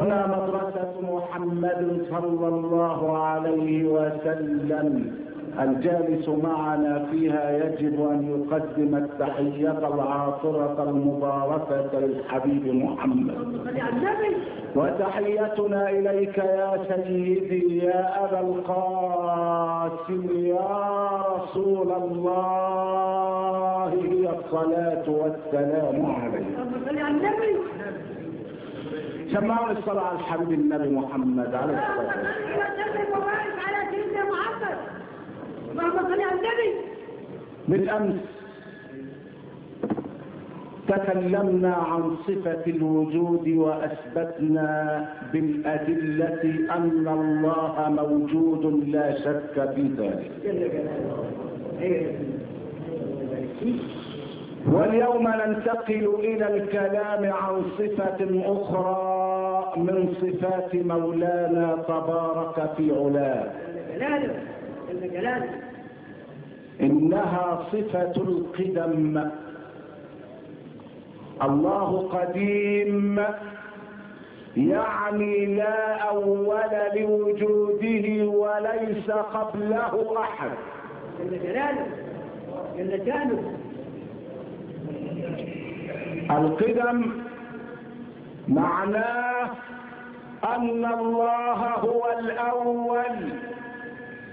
هنا مدرسة محمد صلى الله عليه وسلم. الجالس معنا فيها يجب أن يقدم التحية العاطرة المباركة للحبيب محمد. وتحيتنا إليك يا سيدي يا أبا القاسم يا رسول الله. هي الصلاة والسلام عليك. سمعوا الصلاة على الحبيب النبي محمد عليه الصلاة والسلام. بالأمس تكلمنا عن صفة الوجود وأثبتنا بالأدلة أن الله موجود لا شك في ذلك. واليوم ننتقل إلى الكلام عن صفة أخرى من صفات مولانا تبارك في علاه. إنها صفة القدم. الله قديم. يعني لا أول لوجوده وليس قبله أحد. جل جلاله. جل شانه القدم معناه أن الله هو الأول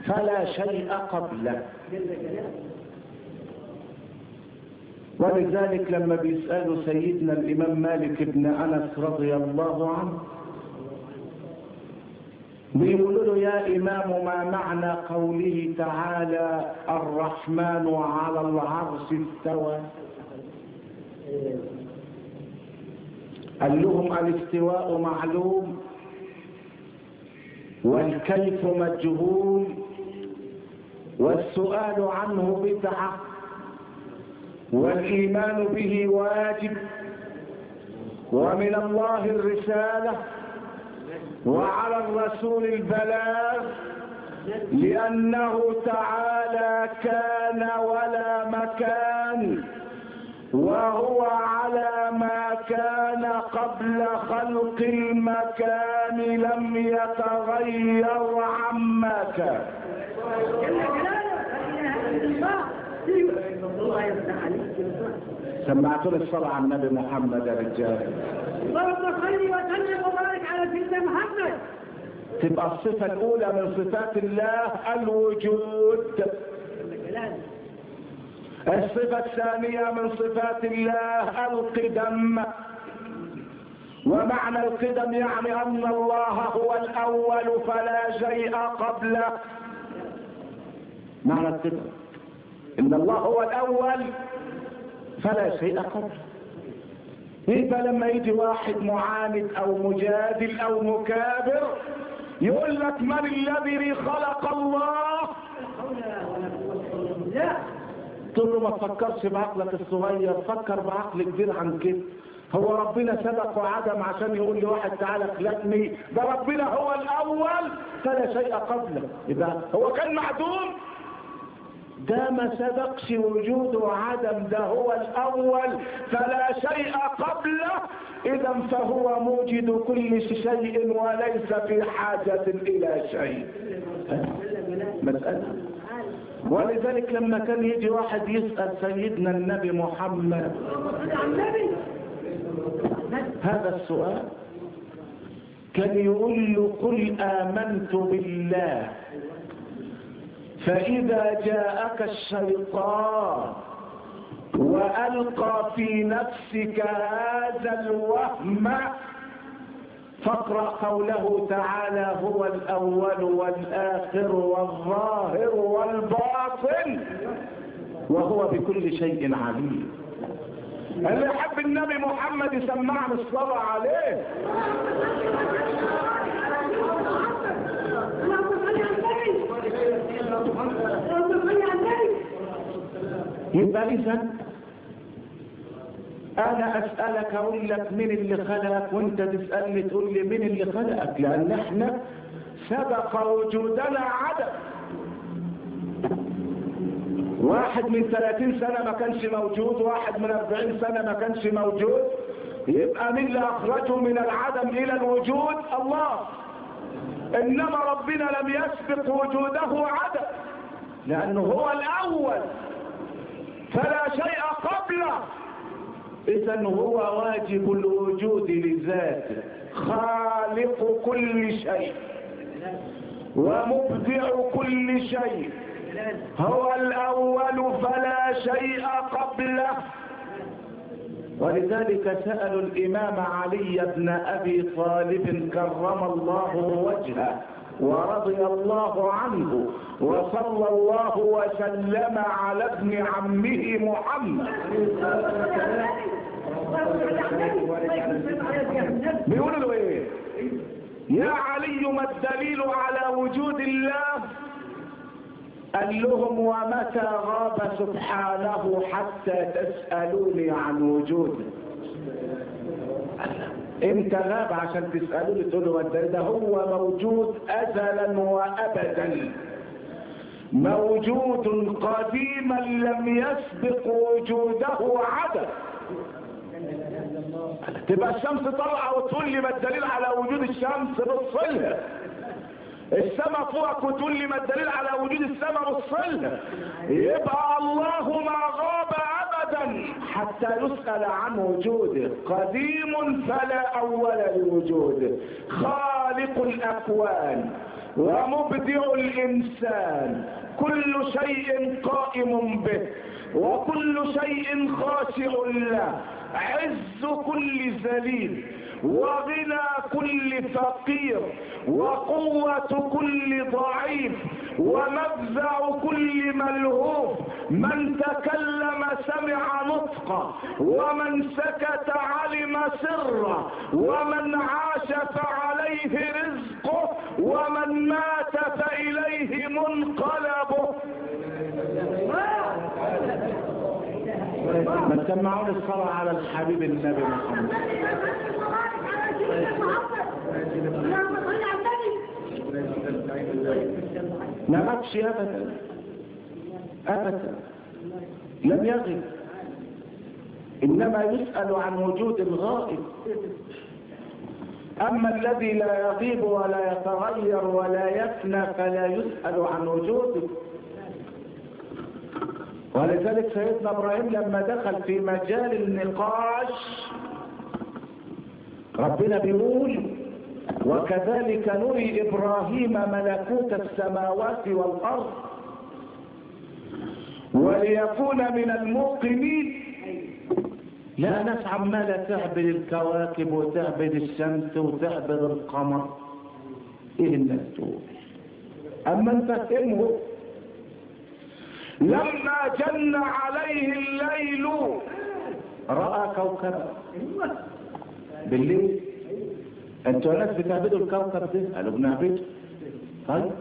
فلا شيء قبله. ولذلك لما بيسألوا سيدنا الإمام مالك بن أنس رضي الله عنه بيقولوا له يا إمام ما معنى قوله تعالى الرحمن على العرش استوى؟ قال لهم الاستواء معلوم والكيف مجهول والسؤال عنه بدعه والإيمان به واجب ومن الله الرسالة وعلى الرسول البلاغ لأنه تعالى كان ولا مكان وهو على ما كان قبل خلق المكان لم يتغير عما كان سمعتوا الصلاة على النبي محمد يا رجال. اللهم صل وسلم وبارك على سيدنا محمد. تبقى الصفة الأولى من صفات الله الوجود. الصفة الثانية من صفات الله القدم. ومعنى القدم يعني أن الله هو الأول فلا شيء قبله معنى القدم. إن الله هو الأول فلا شيء قبله يبقى لما يجي واحد معاند أو مجادل أو مكابر يقول لك من الذي خلق الله؟ لا. تقول له ما تفكرش بعقلك الصغير فكر بعقل كبير عن كده. هو ربنا سبق وعدم عشان يقول لي واحد تعالى خلقني ده ربنا هو الأول فلا شيء قبله. يبقى هو كان معدوم. ده ما سبقش وجود وعدم ده هو الأول فلا شيء قبله. إذا فهو موجد كل شيء وليس في حاجة إلى شيء. مسألة. ولذلك لما كان يجي واحد يسأل سيدنا النبي محمد هذا السؤال كان يقول له قل آمنت بالله فإذا جاءك الشيطان وألقى في نفسك هذا الوهم فاقرأ قوله تعالى هو الأول والآخر والظاهر والباطن وهو بكل شيء عليم. اللي يحب النبي محمد يسمعنا الصلاة عليه. اللهم صل على النبي اللهم صل على النبي يبقى إذا أنا أسألك أقول لك مين اللي خلقك وأنت تسألني تقول لي مين اللي خلقك لأن إحنا سبق وجودنا عدم. واحد من 30 سنة ما كانش موجود واحد من 40 سنة ما كانش موجود. يبقى مين اللي أخرجه من العدم إلى الوجود الله. إنما ربنا لم يسبق وجوده عدم لأنه هو الأول. فلا شيء قبله. اذا هو واجب الوجود لذاته خالق كل شيء ومبدع كل شيء هو الأول فلا شيء قبله. ولذلك سألوا الإمام علي بن أبي طالب كرم الله وجهه. ورضي الله عنه وصلى الله وسلم على ابن عمه محمد. بيقولوا له إيه؟ يا علي ما الدليل على وجود الله؟ قال لهم ومتى غاب سبحانه حتى تسألوني عن وجوده؟ إمتى غاب عشان تسألوني تقولوا الدليل ده هو موجود أزلا وأبدا. موجود قديما لم يسبق وجوده عدم تبقى الشمس طالعة وتقول لي ما الدليل على وجود الشمس بصلها السماء فوقك وتقول لي ما الدليل على وجود السماء بصلها يبقى الله ما غاب حتى يسأل عن وجوده. قديم فلا أول لوجوده. خالق الأكوان. ومبدع الإنسان. كل شيء قائم به وكل شيء خاشع له. عز كل ذليل وغنى كل فقير وقوة كل ضعيف ومفزع كل ملهوف. من تكلم سمع نطقه ومن سكت علم سره. ومن عاش فعليه رزقه ومن مات فإليه منقلبه ما تسمعون الصلاة على الحبيب النبي محمد. ما غابش ابدا. ابدا. لم يغب. إنما يسأل عن وجود الغائب. أما الذي لا يغيب ولا يتغير ولا يفنى فلا يسأل عن وجوده. ولذلك سيدنا إبراهيم لما دخل في مجال النقاش ربنا بيقول وكذلك نري إبراهيم ملكوت السماوات والأرض وليكون من الموقنين لا ناس عماله تعبد الكواكب وتعبد الشمس وتعبد القمر. إيه الناس دول أما انت فهمه لما جن عليه الليل رأى كوكبا. بالليل. أنتوا ناس بتعبدوا الكوكب ده؟ قالوا بنعبده. طيب.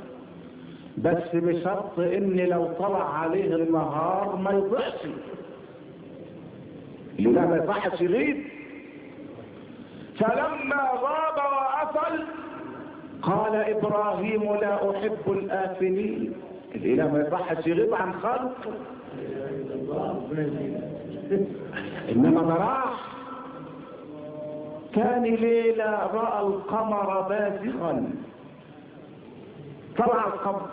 بس بشرط ان لو طلع عليه النهار ما يضيعش اللي ما يصحش يغيب. فلما غاب وافل قال إبراهيم لا أحب الآفلين. الإله ما يصحش يغيب عن خلقه إنما ده راح. ثاني ليلة رأى القمر بازغا طلع القمر.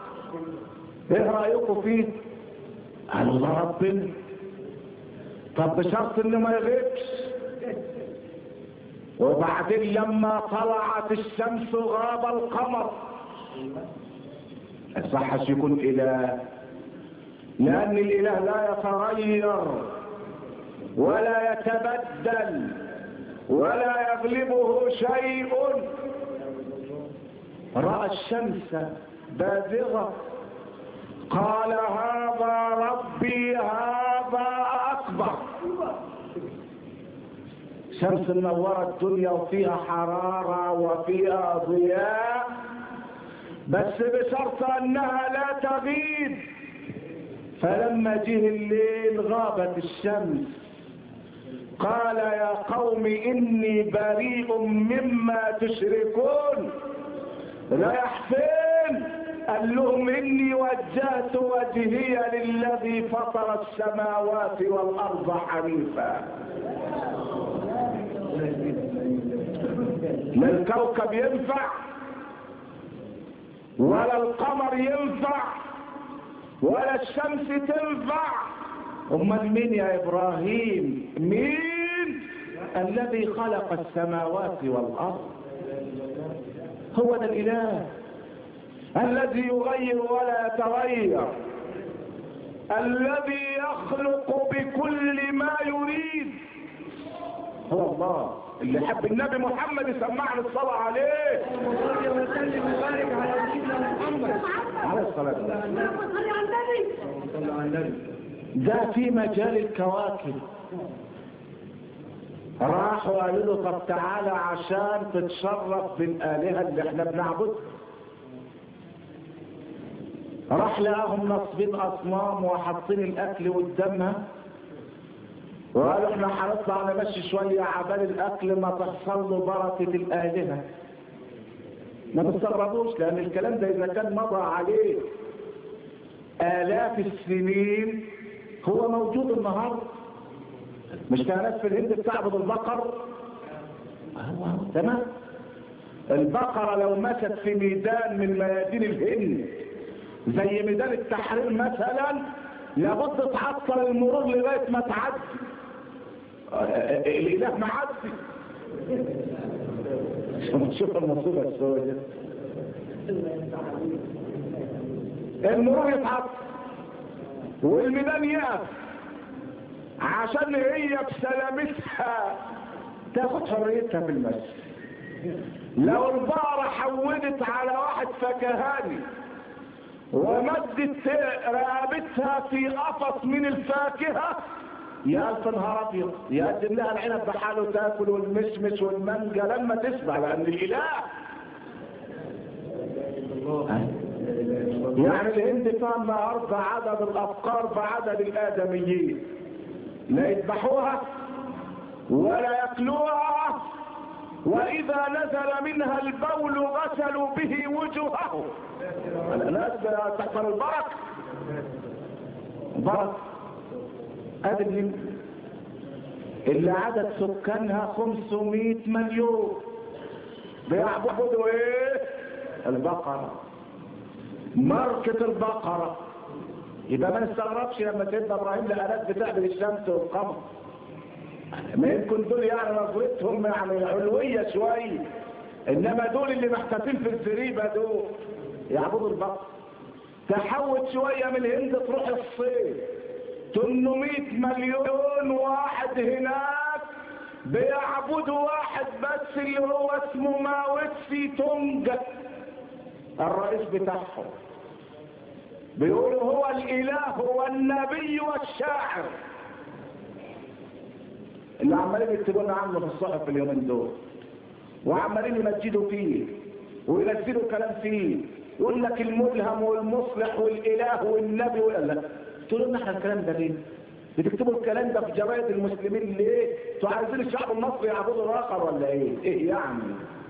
إيه رأيكم فيه؟ قالوا ده ربنا طب بشرط إنه ما يغيبش. وبعدين لما طلعت الشمس غاب القمر صحش يكون اله لأن الإله لا يتغير ولا يتبدل ولا يغلبه شيء. رأى الشمس بازغة قال هذا ربي شمس منوره الدنيا وفيها حرارة وفيها ضياء. بس بشرط أنها لا تغيب. فلما جه الليل غابت الشمس. قال يا قوم إني بريء مما تشركون. رايح فين قال لهم إني وجهت وجهي للذي فطر السماوات والأرض حنيفا. لا الكوكب ينفع ولا القمر ينفع ولا الشمس تنفع. أمال مين يا إبراهيم؟ مين الذي خلق السماوات والأرض؟ هو ده الإله الذي يغير ولا يتغير الذي يخلق بكل ما يريد. هو الله. اللي حب النبي محمد يسمعنا الصلاة عليه. صلي وسلم وبارك على سيدنا محمد عليه الصلاة والسلام. اللهم صل على النبي صلى على النبي ده في مجال الكواكب. راحوا قالوا له طب تعالى عشان تتشرف بالآلهة اللي إحنا بنعبدها. راح لقاهم نصبين أصنام وحاطين الأكل قدامها وقالوا إحنا هنطلع نمشي شوية عبال الأكل ما تحصل له بركة الآلهة ما تستغربوش لأن الكلام ده إذا كان مضى عليه آلاف السنين هو موجود النهارده. مش كان ناس في الهند بتعبد البقر؟ تمام. البقرة لو مشت في ميدان من ميادين الهند زي ميدان التحرير مثلا لابد تعطل المرور لغاية ما تعدي. الإله معدي شوف المصيبة السوداء المرور يتعطل والميدان يقف. عشان هي بسلامتها. تاخد حريتها في المسجد لو البقرة حودت على واحد فكهاني ومدت رقبتها في قفص من الفاكهة يا نهار أبيض. يقدم لها العنب بحاله تأكل والمشمش والمانجا لما تشبع لأن الإله. يعني الهند فهم أرض عدد الأفكار بعدد الآدميين. لا يذبحوها ولا يأكلوها. وإذا نزل منها البول غسلوا به وجوههم الناس تحصل البركة. البركة الهند اللي عدد سكانها 500 مليون. بيعبدوا إيه؟ البقرة. ماركة البقرة. يبقى ما نستغربش لما سيدنا إبراهيم لقى بتعبد الشمس والقمر. ما يمكن دول يعني نظرتهم يعني علوية شوية إنما دول اللي محتفين في الزريبة دول. يعبدوا البقر تحول شوية من الهند تروح الصين. 800 مليون واحد هناك بيعبدوا واحد بس اللي هو اسمه ماوتسي تونجا. الرئيس بتاعهم بيقولوا هو الإله والنبي والشاعر. اللي عمالين يكتبوا لنا عنه في الصحف اليومين دول. وعمالين يمجدوا فيه وينزلوا كلام فيه. يقول لك الملهم والمصلح والإله والنبي ولا تقولوا لنا إحنا الكلام ده ليه؟ بتكتبوا الكلام ده في جرايد المسلمين ليه؟ أنتوا عايزين الشعب المصري يعبدوا الآخر ولا إيه؟ إيه يعني؟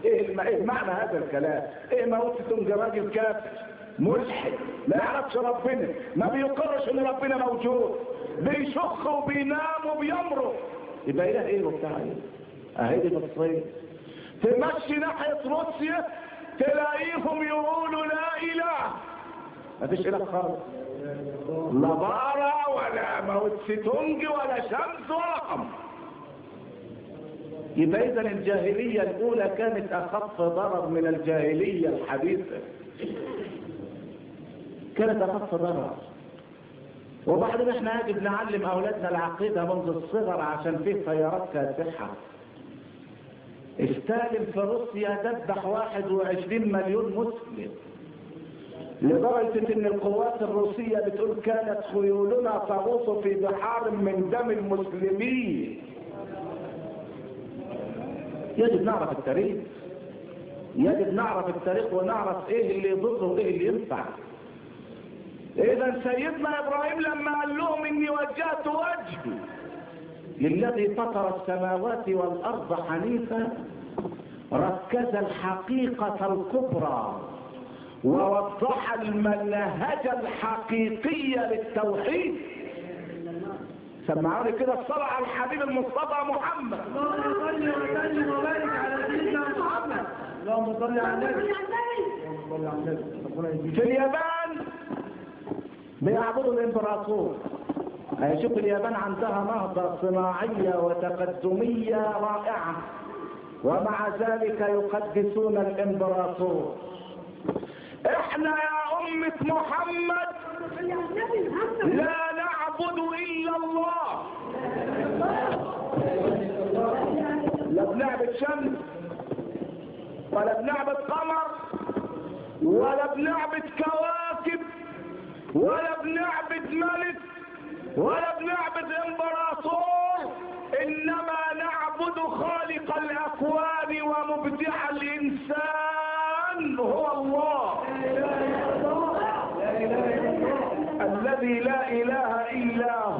إيه الم... إيه معنى هذا الكلام؟ إيه موتتم جراجل كافر؟ ملحد لا يعرفش ربنا ما بيقرش إن ربنا موجود بيشخ وبينام وبيمرض يبقى إله إيه وبتاع إيه اهي دي الصين تمشي ناحية روسيا تلاقيهم يقولوا لا إله مفيش اله خالص. لا بارة ولا موت ستونج ولا شمس ولا قمر يبقى اذا الجاهلية الأولى كانت أخف ضرر من الجاهلية الحديثة كانت أخف ضرر. وبعدين إحنا يجب نعلم أولادنا العقيدة منذ الصغر عشان فيه خيارات كاسحة ستالين في روسيا ذبح 21 مليون مسلم. لدرجة إن القوات الروسية بتقول كانت خيولنا تغوص في بحار من دم المسلمين. يجب نعرف التاريخ. يجب نعرف التاريخ ونعرف إيه اللي يضر وإيه اللي ينفع. إذا سيدنا إبراهيم لما قال لهم إني وجهت وجهي للذي فطر السماوات والأرض حنيفا ركز الحقيقة الكبرى. ووضح المنهج الحقيقي للتوحيد. سمعوني كده الصلاة على الحبيب المصطفى محمد. اللهم صل وسلم وبارك على سيدنا محمد اللهم صل على النبي في اليابان بيعبدوا الإمبراطور. شوف اليابان عندها نهضة صناعية وتقدمية رائعة ومع ذلك يقدسون الإمبراطور. إحنا يا أمة محمد. لا نعبد إلا الله. لا بنعبد شمس ولا بنعبد قمر ولا بنعبد كواكب ولا بنعبد ملك ولا بنعبد إمبراطور. إنما نعبد خالق الأكوان ومبدع الانسان هو الله الذي لا اله الا هو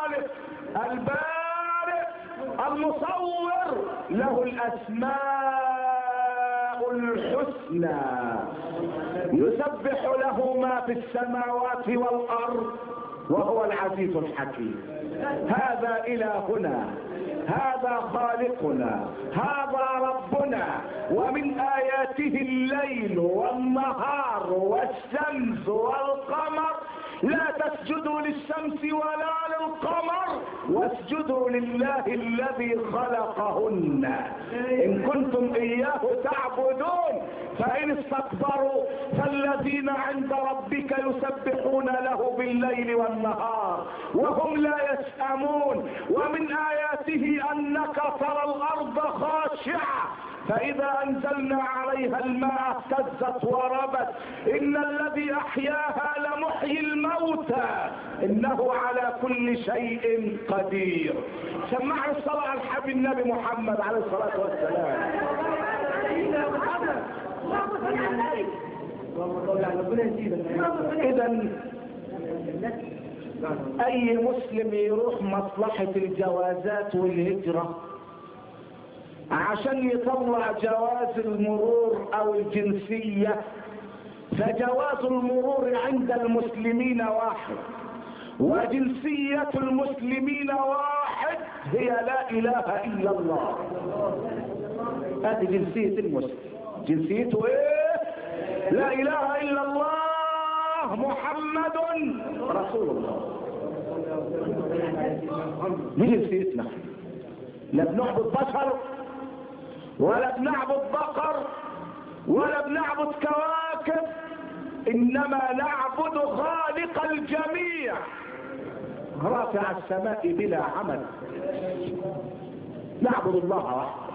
البارئ المصور له الأسماء الحسنى. يسبح له ما في السماوات والأرض وهو العزيز الحكيم. هذا إلهنا هذا خالقنا هذا ربنا. ومن آياته الليل والنهار والشمس والقمر لا تسجدوا للشمس ولا للقمر واسجدوا لله الذي خلقهن. إن كنتم إياه تعبدون فإن استكبروا فالذين عند ربك يسبحون له بالليل والنهار وهم لا يسأمون. ومن آياته أنك ترى الأرض خاشعة. فإذا أنزلنا عليها الماء اهتزت وربت. إن الذي أحياها لمحيي الموتى. إنه على كل شيء قدير. سمعوا الصلاة على الحبيب النبي محمد عليه الصلاة والسلام. إذا أي مسلم يروح مصلحة الجوازات والهجرة؟ عشان يطلع جواز المرور أو الجنسية فجواز المرور عند المسلمين واحد وجنسية المسلمين واحد هي لا إله إلا الله. هذه جنسية المسلم. جنسيته إيه؟ لا إله إلا الله محمد رسول الله. دي جنسيتنا؟ لا بنعبد بشر ولا بنعبد بقر ولا بنعبد كواكب إنما نعبد خالق الجميع. رافع السماء بلا عمل. نعبد الله وحده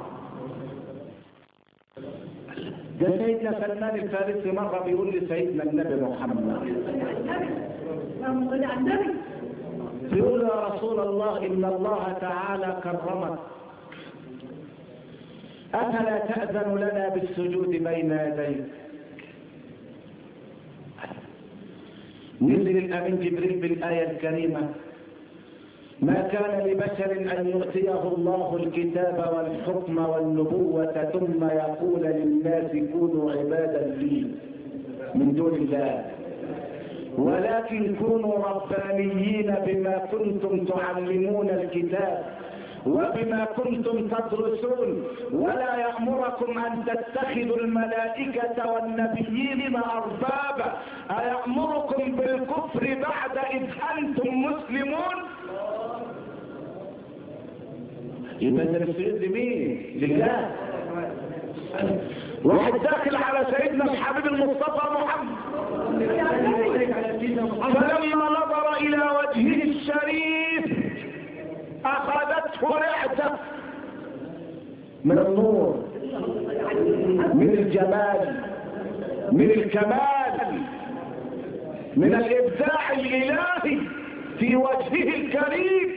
ده سيدنا سلمان الفارسي مرة بيقول لسيدنا النبي محمد. صل على النبي بيقول يا رسول الله إن الله تعالى كرمك. أفلا تأذن لنا بالسجود بين يديك؟ نزل الأمين جبريل بالآية الكريمة ما كان لبشر أن يؤتيه الله الكتاب والحكم والنبوة ثم يقول للناس كونوا عبادا لي من دون الله. ولكن كونوا ربانيين بما كنتم تعلمون الكتاب وبما كنتم تدرسون ولا يأمركم أن تتخذوا الملائكة والنبيين أربابا. أيأمركم بالكفر بعد إذ أنتم مسلمون؟ يبقى السجود لمين؟ لله. واحد داخل على سيدنا الحبيب المصطفى محمد. فلما نظر إلى وجهه الشريف أخذته رعدة. من النور من الجمال من الكمال من الإبداع الإلهي في وجهه الكريم.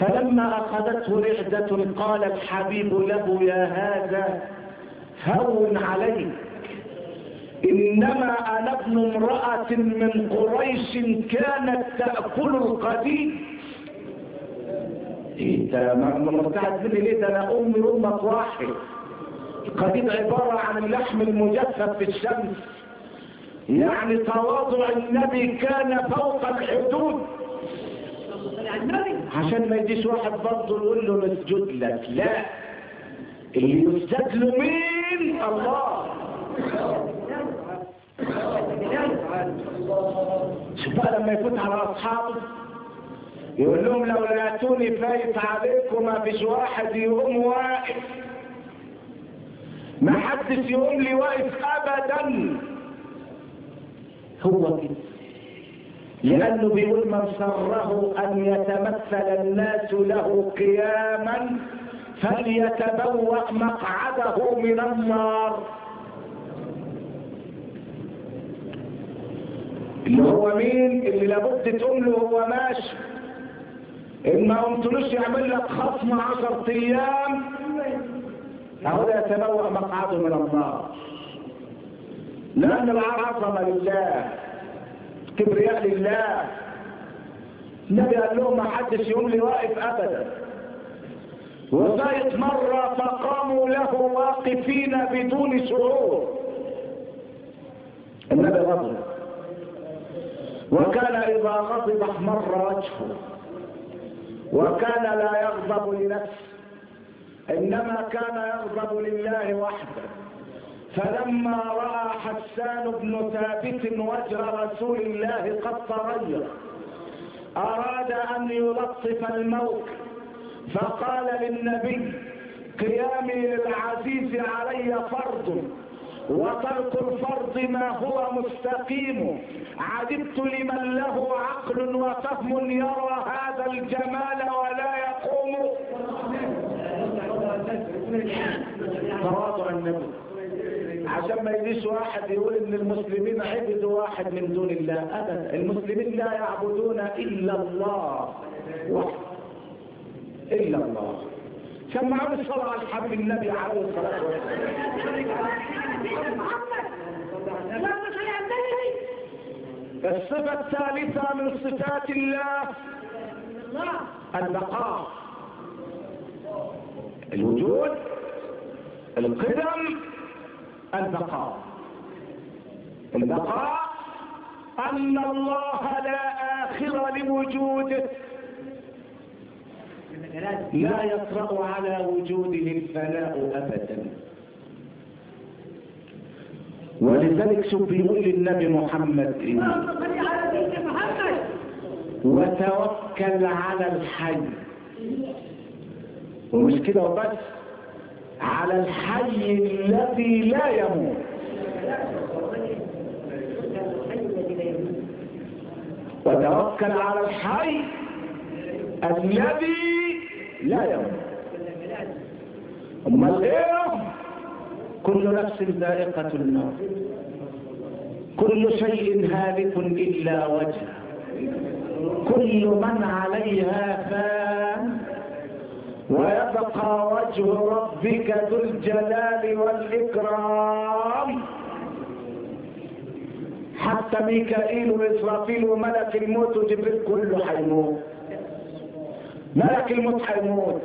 فلما أخذته رعدة قال الحبيب له يا هذا هون عليك. إنما أنا ابن امرأة من قريش كانت تأكل القديم. ده مرتعد مني ليه ده أنا أمي أمك واحد القديم عبارة عن اللحم المجفف في الشمس. يعني تواضع النبي كان فوق الحدود. عشان ما يجيش واحد برضه يقول له نسجد لك لا. اللي يسجد له مين؟ الله. شوف بقى لما يفوت على أصحابه. يقول لهم لو لقيتوني فايت عليكم ما فيش واحد يقوم واقف. ما حدش يقوم لي واقف ابدا. هو كده. لأنه بيقول من سره أن يتمثل الناس له قياما فليتبوأ مقعده من النار. اللي هو مين؟ اللي لابد تقول له هو ماشي. ما قمتلوش يعمل لك خصم عشر أيام أهو يتبوأ مقعده من النار. لأن العظمة لله كبرياء لله. النبي قال لهم ما حدش يقوم لي واقف ابدا. وزايد مرة فقاموا له واقفين بدون شعور. النبي غضب. وكان إذا غضب احمر وجهه. وكان لا يغضب لنفسه. إنما كان يغضب لله وحده. فلما رأى حسان بن ثابت وجه رسول الله قد تغير. أراد أن يلطف الموت. فقال للنبي قيامي للعزيز علي فرض وترك الفرض ما هو مستقيم. عجبت لمن له عقل وفهم يرى هذا الجمال ولا يقوم. تواضع النبي. عشان ما يجيش واحد يقول إن المسلمين عبدوا واحد من دون الله. ابدا. المسلمين لا يعبدون إلا الله. وحده إلا الله. سمعوا الصلاة على الحبيب النبي عليه الصلاة والسلام. الصفة الثالثة من صفات الله البقاء الوجود القدم البقاء. البقاء أن الله لا آخر لوجوده. لا يطرأ على وجوده الفناء أبدا. ولذلك بيقول النبي محمد. وتوكل على الحي. ومش كده وبس على الحي الذي لا يموت. وتوكل على الحي الذي لا يموت امال إيه كل نفس ذائقة النار. كل شيء هالك إلا وجهه. كل من عليها فان. ويبقى وجه ربك ذو الجلال والإكرام. حتى ميكائيل وإسرافيل وملك الموت وجبريل كله حيموت ملك الموت حيموت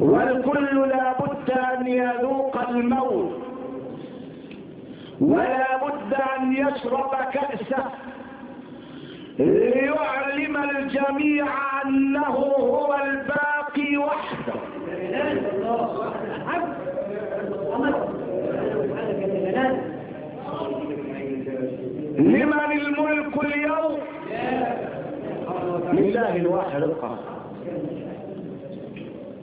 والكل لابد أن يذوق الموت. ولا بد أن يشرب كأسه. ليعلم الجميع أنه هو الباقي وحده. لمن الملك اليوم لله الواحد القهار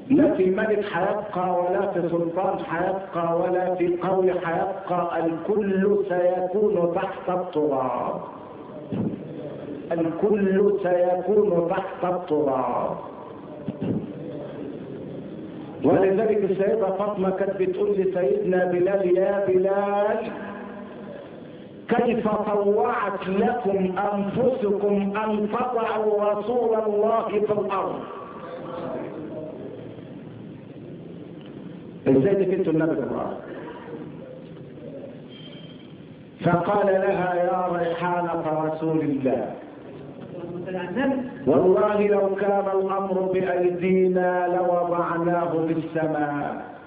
لا في ملك حيبقى ولا في سلطان حيبقى ولا في قول حيبقى الكل سيكون تحت التراب. الكل سيكون تحت التراب. ولذلك السيدة فاطمة كانت بتقول لسيدنا بلال يا بلال كيف طوعت لكم أنفسكم أن تضعوا رسول الله في الأرض؟ إزاي دفنتوا النبي الأرض فقال لها يا ريحانة رسول الله. والله لو كان الأمر بأيدينا لوضعناه في السماء.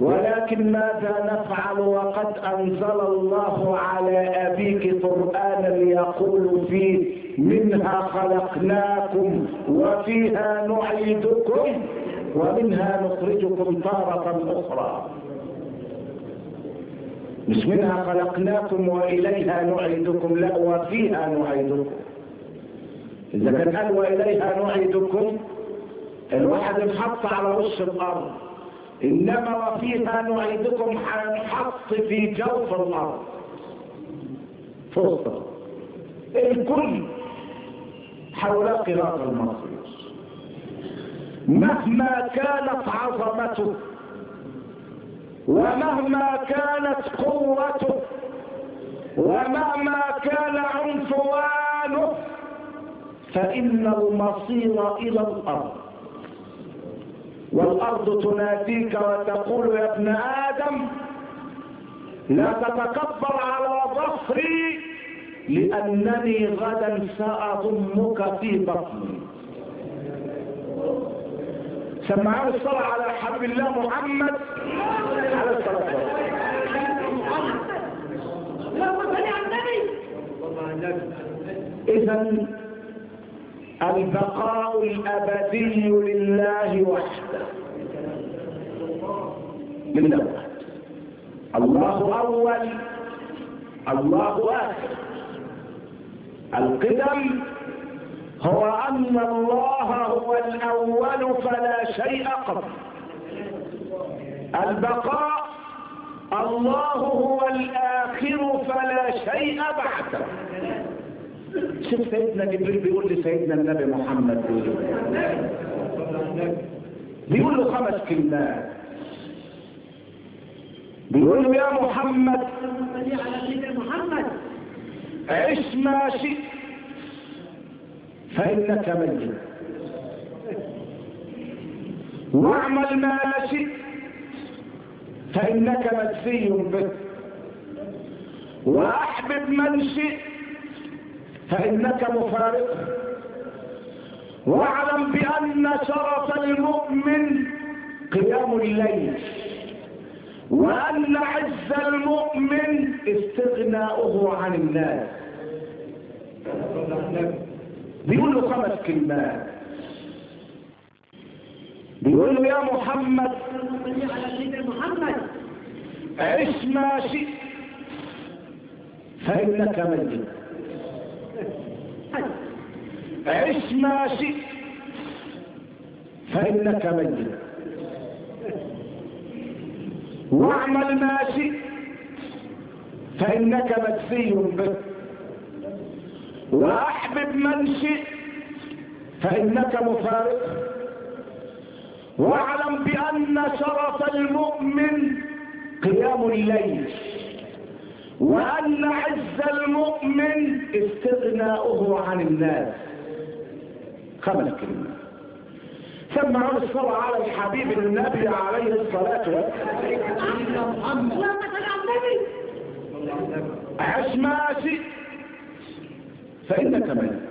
ولكن ماذا نفعل وقد أنزل الله على أبيك قرآنا يقول فيه منها خلقناكم وفيها نعيدكم ومنها نخرجكم تارة أخرى. مش منها خلقناكم وإليها نعيدكم لا وفيها نعيدكم. إذا كان قال وإليها نعيدكم الواحد انحط على وش الأرض. إنما وفيها نعيدكم هنحط في جوف الأرض. فوق الكل حول قراط المصير. مهما كانت عظمته ومهما كانت قوته ومهما كان عنفوانه فإن المصير إلى الأرض. والأرض تناديك وتقول يا ابن آدم لا تتكبر على ظفري لأنني غدا سأضمك في بطني. سمعوا الصلاة على حبيب الله محمد على الصلاة إذا البقاء الأبدي لله وحده. لله وحده الله أول. الله آخر. القدم هو أن الله هو الأول فلا شيء قبل. البقاء الله هو الآخر فلا شيء بعده شوف سيدنا جبريل بيقول لسيدنا النبي محمد بيقول له خمس كلمات. بيقول له يا محمد محمد عش ما شئت فإنك ميت. واعمل ما شئت فإنك مجزي به. وأحبب من شئت فإنك مفارق واعلم بأن شرف المؤمن قيام الليل وأن عز المؤمن استغناؤه عن الناس. بيقول له خمس كلمات. بيقول له يا محمد محمد عش ما شئت فإنك ميت. عش ما شئت فإنك ميت واعمل ما شئت فإنك مجزي به. وأحبب من شئت فإنك مفارق. واعلم بأن شرف المؤمن قيام الليل وأن عز المؤمن استغناؤه عن الناس. خمس كلمات سمعوا الصلاة على الحبيب النبي عليه الصلاة والسلام. عش ما فإنك ميت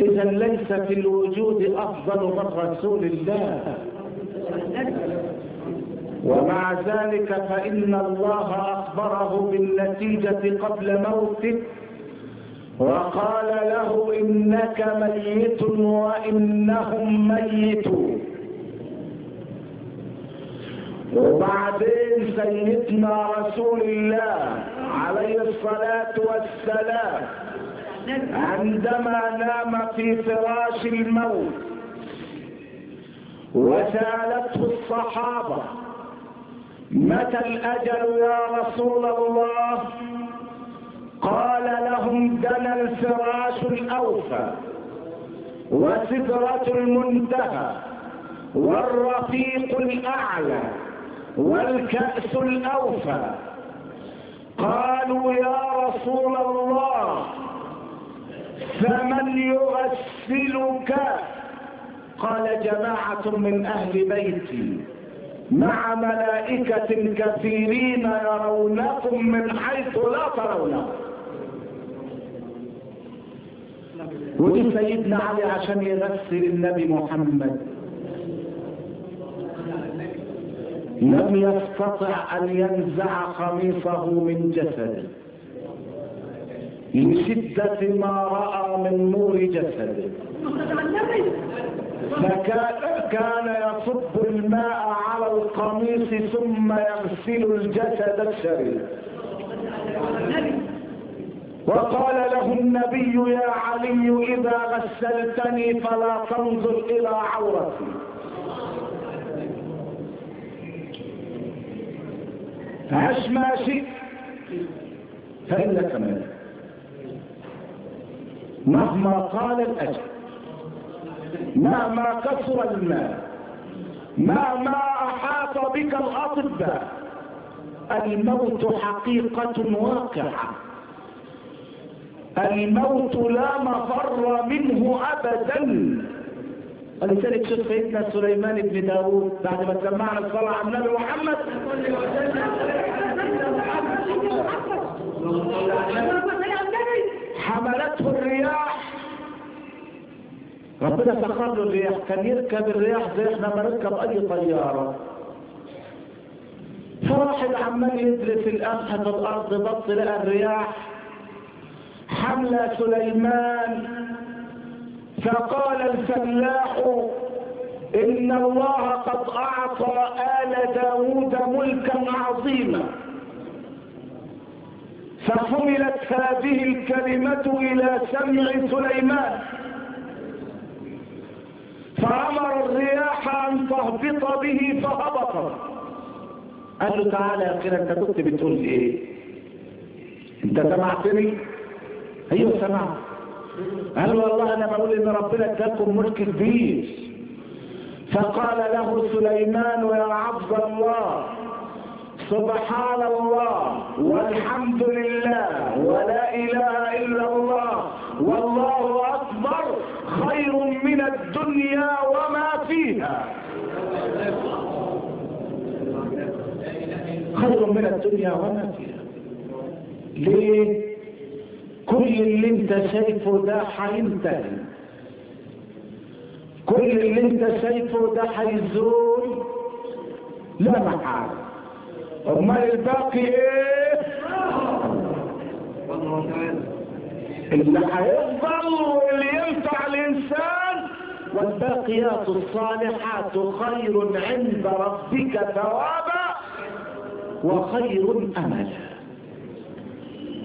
إذا ليس في الوجود أفضل من رسول الله. ومع ذلك فإن الله أخبره بالنتيجة قبل موته. وقال له إنك ميت وإنهم ميتون. وبعدين سيدنا رسول الله عليه الصلاة والسلام عندما نام في فراش الموت وسألته الصحابة متى الأجل يا رسول الله؟ قال لهم دنا الفراش الأوفى وسدرة المنتهى والرفيق الأعلى والكأس الأوفى قالوا يا رسول الله فمن يغسلك؟ قال جماعة من أهل بيتي مع ملائكة كثيرين يرونكم من حيث لا ترونكم ودي سيدنا علي عشان يغسل النبي محمد. لم يستطع أن ينزع قميصه من جسده. لشدة ما رأى من نور جسده. فكان كان يصب الماء على القميص ثم يغسل الجسد الشريف. وقال له النبي يا علي إذا غسلتني فلا تنظر إلى عورتي. عش ما شئت فإنك ملك مهما قال الأجل مهما كثر المال مهما أحاط بك الأطباء الموت حقيقة واقعة. الموت لا مفر منه أبدا. ولذلك شوف سيدنا سليمان بن داود بعد ما سمعنا الصلاة على النبي محمد. حملته الرياح. ربنا سخر له الرياح. كان يركب الرياح زي إحنا ما نركب أي طيارة. فواحد عمال يدرس القمح في الأرض بص لقى الرياح. حمل سليمان فقال الفلاح إن الله قد أعطى آل داود ملكا عظيما فحملت هذه الكلمة إلى سمع سليمان فأمر الرياح أن تهبط به فهبطت قال له تعالى يا أخي أنت كنت بتقول إيه؟ أنت سمعتني؟ أيوه سمعت. قال والله أنا بقول إن ربنا اداكم ملك كبير فقال له سليمان يا عبد الله سبحان الله والحمد لله ولا إله إلا الله والله أكبر خير من الدنيا وما فيها. خير من الدنيا وما فيها. ليه؟ كل اللي انت شايفه ده هينتهي. كل اللي انت شايفه ده هيزول. لا محاله امال الباقي إيه؟ اللي هيفضل واللي ينفع الإنسان. والباقيات الصالحات خير عند ربك ثوابا وخير أملا.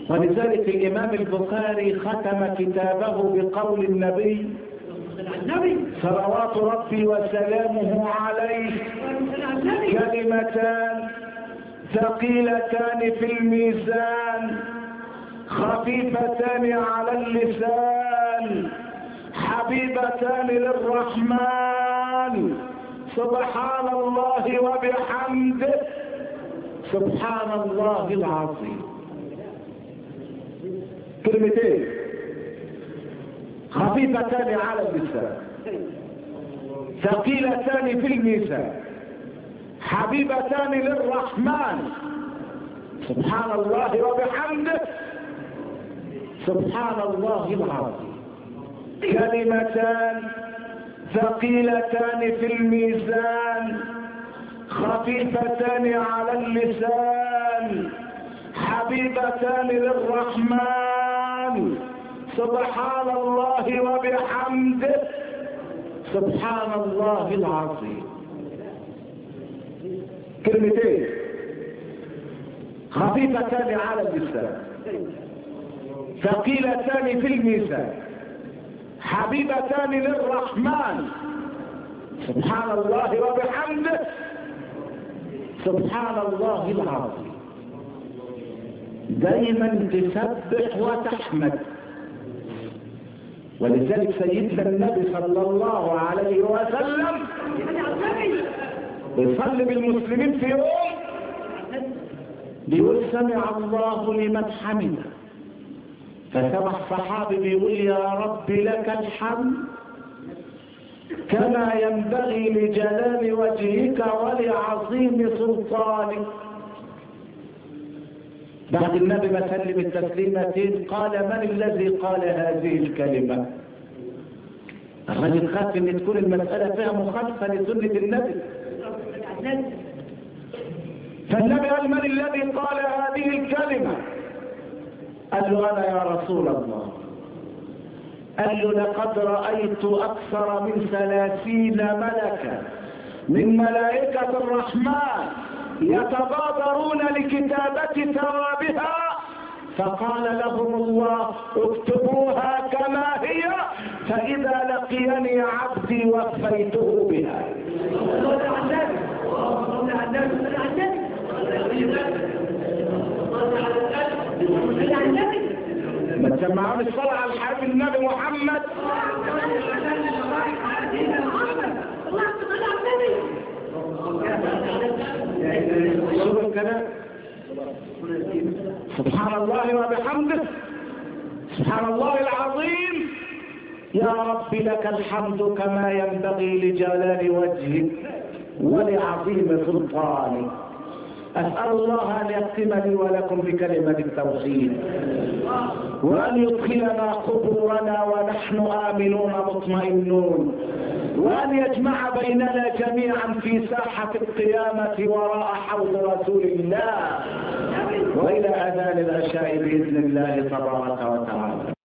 ولذلك الإمام البخاري ختم كتابه بقول النبي صلوات ربي وسلامه عليه كلمتان ثقيلتان في الميزان خفيفتان على اللسان حبيبتان للرحمن سبحان الله وبحمده سبحان الله العظيم. كلمتين. خفيفتان على اللسان ثقيلتان في الميزان حبيبتان للرحمن. سبحان الله وبحمده. سبحان الله العظيم. كلمتان ثقيلتان في الميزان. خفيفتان على اللسان. حبيبتان للرحمن. سبحان الله وبحمده. سبحان الله العظيم. كلمتين. خفيفتان على اللسان ثقيلتان في الميزان. حبيبتان للرحمن. سبحان الله وبحمده. سبحان الله العظيم. دايما تسبح وتحمد. ولذلك سيدنا النبي صلى الله عليه وسلم يصلي بالمسلمين في يوم بيقول سمع الله لمن حمده فسمع الصحابي بيقول يا رب لك الحمد كما ينبغي لجلال وجهك ولعظيم سلطانك. بعد النبي ما سلم التسليمتين قال من الذي قال هذه الكلمة؟ الرجل خاف إن تكون المسألة فيها مخالفة لسنة النبي. فالنبي قال من الذي قال هذه الكلمة؟ قال له أنا يا رسول الله. قال له لقد رأيت أكثر من ثلاثين ملكا. من ملائكة الرحمن. يتبادرون لكتابة ثوابها. فقال لهم الله اكتبوها كما هي فإذا لقيني عبدي وفيته بها. ما تسمعون الصلاة على الحبيب النبي محمد. سبحان الله وبحمده. سبحان الله العظيم. يا رب لك الحمد كما ينبغي لجلال وجهك ولعظيم سلطانك. أسأل الله أن يختم لي ولكم بكلمة التوحيد وأن يدخلنا قبورنا ونحن آمنون مطمئنون. وأن يجمع بيننا جميعا في ساحة القيامة وراء حوض رسول الله. وإلى أذان العشاء بإذن الله تبارك وتعالى.